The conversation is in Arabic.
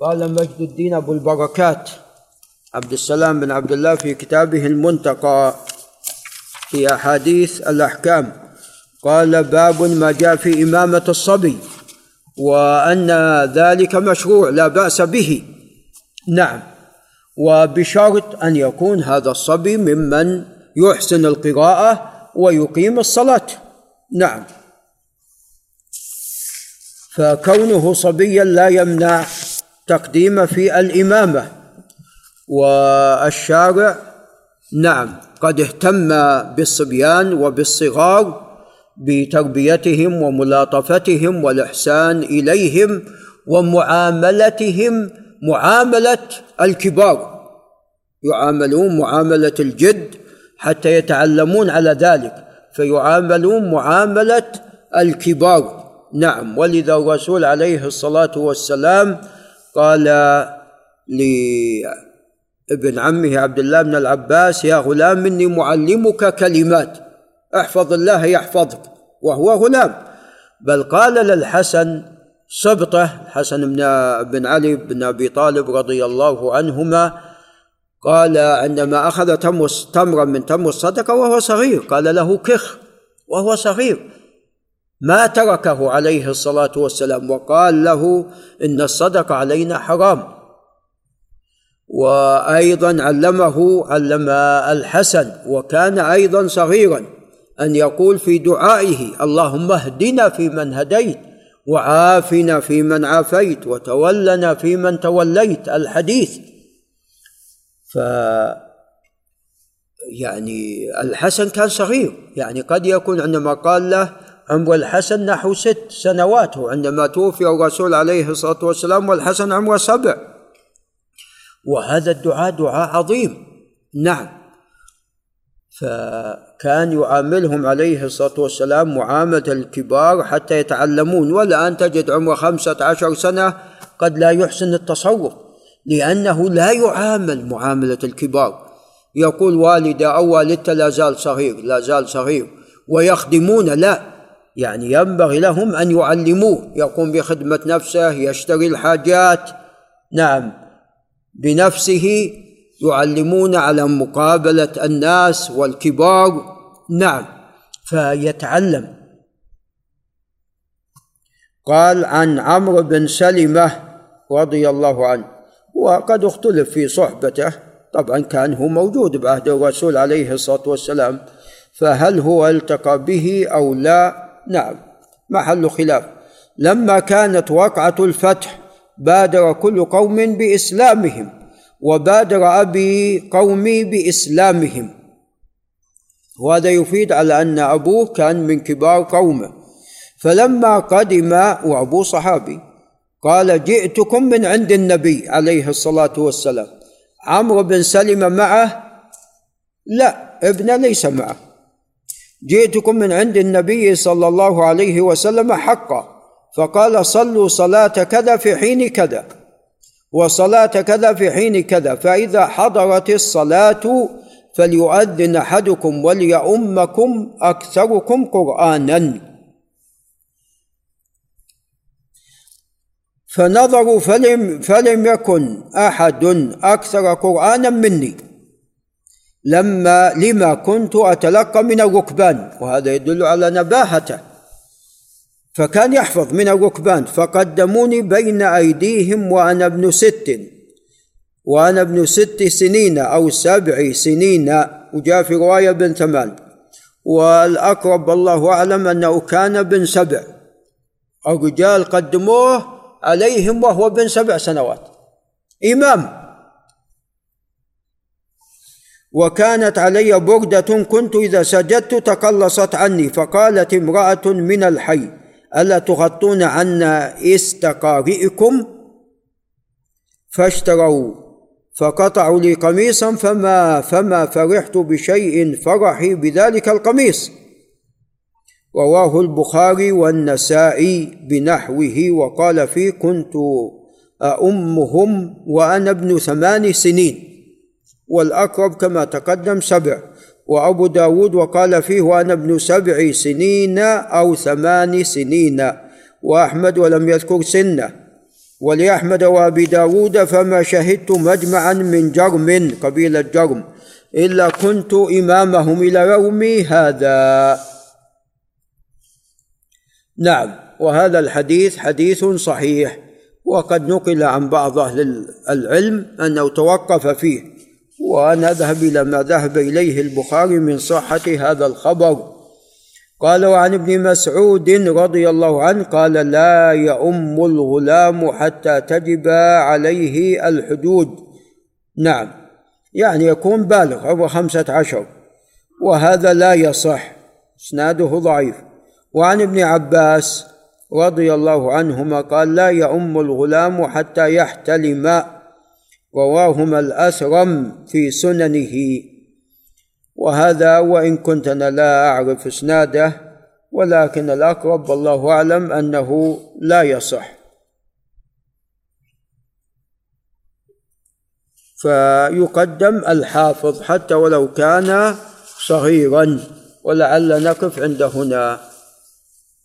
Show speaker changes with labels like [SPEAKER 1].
[SPEAKER 1] قال مجد الدين أبو البركات. عبد السلام بن عبد الله في كتابه المنتقى في أحاديث الأحكام. قال باب ما جاء في إمامة الصبي وأن ذلك مشروع لا بأس به. نعم. وبشرط أن يكون هذا الصبي ممن يحسن القراءة ويقيم الصلاة. نعم. فكونه صبيا لا يمنع تقديم في الإمامة. والشارع نعم قد اهتم بالصبيان وبالصغار بتربيتهم وملاطفتهم والإحسان إليهم ومعاملتهم معاملة الكبار. يعاملون معاملة الجد حتى يتعلمون على ذلك فيعاملون معاملة الكبار. نعم ولذا الرسول عليه الصلاة والسلام قال لابن عمه عبد الله بن العباس يا غلام إني معلمك كلمات احفظ الله يحفظك وهو غلام. بل قال للحسن سبطه حسن بن بن علي بن أبي طالب رضي الله عنهما قال عندما أخذ تمرا من تمر الصدقة وهو صغير قال له كخ وهو صغير ما تركه عليه الصلاة والسلام وقال له إن الصدقه علينا حرام. وأيضا علمه علم الحسن وكان أيضا صغيرا أن يقول في دعائه اللهم اهدنا فيمن هديت وعافنا فيمن عافيت وتولنا فيمن توليت الحديث. ف يعني الحسن كان صغير يعني قد يكون عندما قال له عمر الحسن نحو ست سنوات عندما توفي الرسول عليه الصلاة والسلام والحسن عمره سبع. وهذا الدعاء دعاء عظيم. نعم. فكان يعاملهم عليه الصلاة والسلام معاملة الكبار حتى يتعلمون والآن تجد عمره خمسة عشر سنة قد لا يحسن التصرف لأنه لا يعامل معاملة الكبار. يقول والدة أو والدته لا زال صغير لا زال صغير. ويخدمون لا. يعني ينبغي لهم أن يعلموه. يقوم بخدمة نفسه يشتري الحاجات. نعم. بنفسه يعلمون على مقابلة الناس والكبار. نعم. فيتعلم. قال عن عمرو بن سلمة رضي الله عنه. وقد اختلف في صحبته. طبعا كان هو موجود بعهد الرسول عليه الصلاة والسلام. فهل هو التقى به أو لا؟ نعم محل خلاف. لما كانت وقعة الفتح بادر كل قوم بإسلامهم وبادر أبي قومي بإسلامهم. وهذا يفيد على أن أبوه كان من كبار قومه. فلما قدم وأبوه صحابي قال جئتكم من عند النبي عليه الصلاة والسلام. عمرو بن سلم معه؟ لا ابنه ليس معه. جئتكم من عند النبي صلى الله عليه وسلم حقا. فقال صلوا صلاة كذا في حين كذا. وصلاة كذا في حين كذا. فإذا حضرت الصلاة فليؤذن أحدكم وليؤمكم أكثركم قرآنا. فنظروا فلم فلم يكن أحد أكثر قرآنا مني. لما لما كنت أتلقى من الركبان وهذا يدل على نباهته. فكان يحفظ من الركبان فقدموني بين أيديهم وأنا ابن ست. وأنا ابن ست سنين أو سبع سنين وجاء في رواية بن ثمان والأقرب الله أعلم أنه كان بن سبع. الرجال قدموه عليهم وهو بن سبع سنوات. إمام. وكانت علي بردة كنت إذا سجدت تقلصت عني. فقالت امرأة من الحي ألا تغطون عنا إستقارئكم؟ فاشتروا فقطعوا لي قميصا فما فما فرحت بشيء فرحي بذلك القميص. رواه البخاري والنسائي بنحوه وقال فيه كنت أؤمهم وأنا ابن ثمان سنين. والأقرب كما تقدم سبع. وأبو داود وقال فيه وأنا ابن سبع سنين أو ثمان سنين وأحمد ولم يذكر سنة. ولأحمد وأبي داود فما شهدت مجمعا من جرم قبيلة جرم إلا كنت إمامهم إلى يومي هذا. نعم وهذا الحديث حديث صحيح وقد نقل عن بعض أهل العلم أنه توقف فيه. وأنا أذهب إلى ما ذهب إليه البخاري من صحة هذا الخبر. قال وعن ابن مسعود رضي الله عنه قال لا يؤم الغلام حتى تجب عليه الحدود نعم يعني يكون بالغ عمره خمسة عشر. وهذا لا يصح إسناده ضعيف. وعن ابن عباس رضي الله عنهما قال لا يؤم الغلام حتى يحتلم رواهما الأثرم في سننه. وهذا وإن كنت أنا لا أعرف إسناده ولكن الأقرب والله أعلم أنه لا يصح. فيقدم الحافظ حتى ولو كان صغيرا ولعل نقف عند هنا.